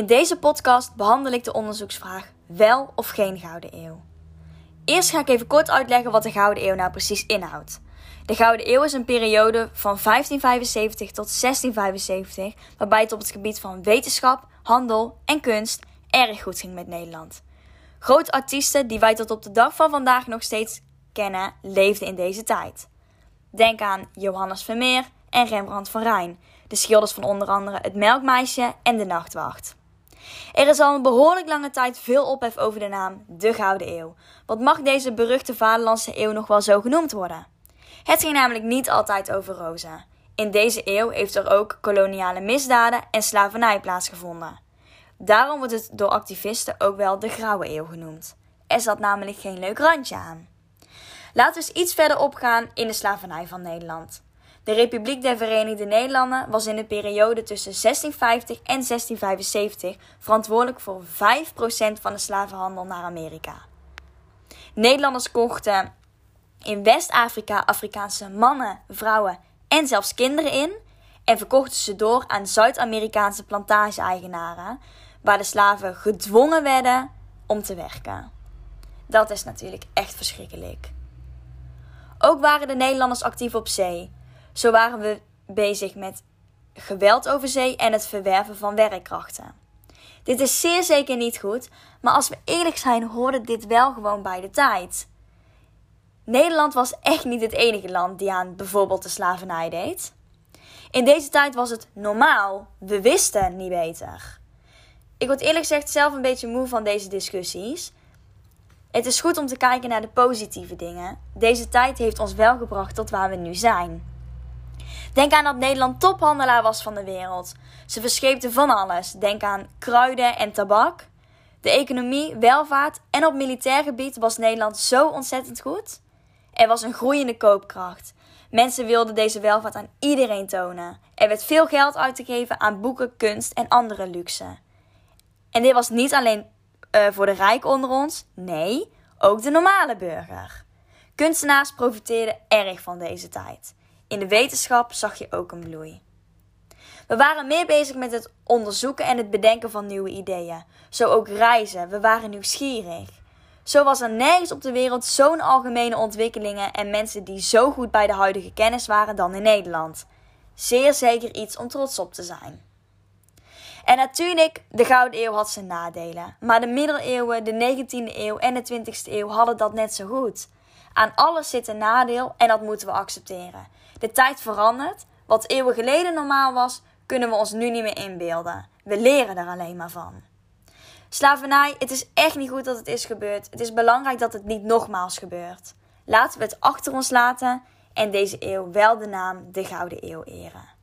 In deze podcast behandel ik de onderzoeksvraag wel of geen Gouden Eeuw. Eerst ga ik even kort uitleggen wat de Gouden Eeuw nou precies inhoudt. De Gouden Eeuw is een periode van 1575 tot 1675, waarbij het op het gebied van wetenschap, handel en kunst erg goed ging met Nederland. Grote artiesten die wij tot op de dag van vandaag nog steeds kennen, leefden in deze tijd. Denk aan Johannes Vermeer en Rembrandt van Rijn, de schilders van onder andere Het Melkmeisje en De Nachtwacht. Er is al een behoorlijk lange tijd veel ophef over de naam de Gouden Eeuw. Wat mag deze beruchte vaderlandse eeuw nog wel zo genoemd worden? Het ging namelijk niet altijd over rozen. In deze eeuw heeft er ook koloniale misdaden en slavernij plaatsgevonden. Daarom wordt het door activisten ook wel de Grauwe Eeuw genoemd. Er zat namelijk geen leuk randje aan. Laten we eens iets verder opgaan in de slavernij van Nederland. De Republiek der Verenigde Nederlanden was in de periode tussen 1650 en 1675 verantwoordelijk voor 5% van de slavenhandel naar Amerika. Nederlanders kochten in West-Afrika Afrikaanse mannen, vrouwen en zelfs kinderen in en verkochten ze door aan Zuid-Amerikaanse plantage-eigenaren, waar de slaven gedwongen werden om te werken. Dat is natuurlijk echt verschrikkelijk. Ook waren de Nederlanders actief op zee. Zo waren we bezig met geweld over zee en het verwerven van werkkrachten. Dit is zeer zeker niet goed, maar als we eerlijk zijn, hoorde dit wel gewoon bij de tijd. Nederland was echt niet het enige land die aan bijvoorbeeld de slavernij deed. In deze tijd was het normaal. We wisten niet beter. Ik word eerlijk gezegd zelf een beetje moe van deze discussies. Het is goed om te kijken naar de positieve dingen. Deze tijd heeft ons wel gebracht tot waar we nu zijn. Denk aan dat Nederland tophandelaar was van de wereld. Ze verscheepten van alles. Denk aan kruiden en tabak. De economie, welvaart en op militair gebied was Nederland zo ontzettend goed. Er was een groeiende koopkracht. Mensen wilden deze welvaart aan iedereen tonen. Er werd veel geld uitgegeven aan boeken, kunst en andere luxe. En dit was niet alleen uh, voor de rijk onder ons, nee, ook de normale burger. Kunstenaars profiteerden erg van deze tijd. In de wetenschap zag je ook een bloei. We waren meer bezig met het onderzoeken en het bedenken van nieuwe ideeën. Zo ook reizen, we waren nieuwsgierig. Zo was er nergens op de wereld zo'n algemene ontwikkelingen en mensen die zo goed bij de huidige kennis waren dan in Nederland. Zeer zeker iets om trots op te zijn. En natuurlijk, de Gouden Eeuw had zijn nadelen. Maar de middeleeuwen, de 19e eeuw en de 20e eeuw hadden dat net zo goed. Aan alles zit een nadeel en dat moeten we accepteren. De tijd verandert. Wat eeuwen geleden normaal was, kunnen we ons nu niet meer inbeelden. We leren er alleen maar van. Slavernij, het is echt niet goed dat het is gebeurd. Het is belangrijk dat het niet nogmaals gebeurt. Laten we het achter ons laten en deze eeuw wel de naam de Gouden Eeuw eren.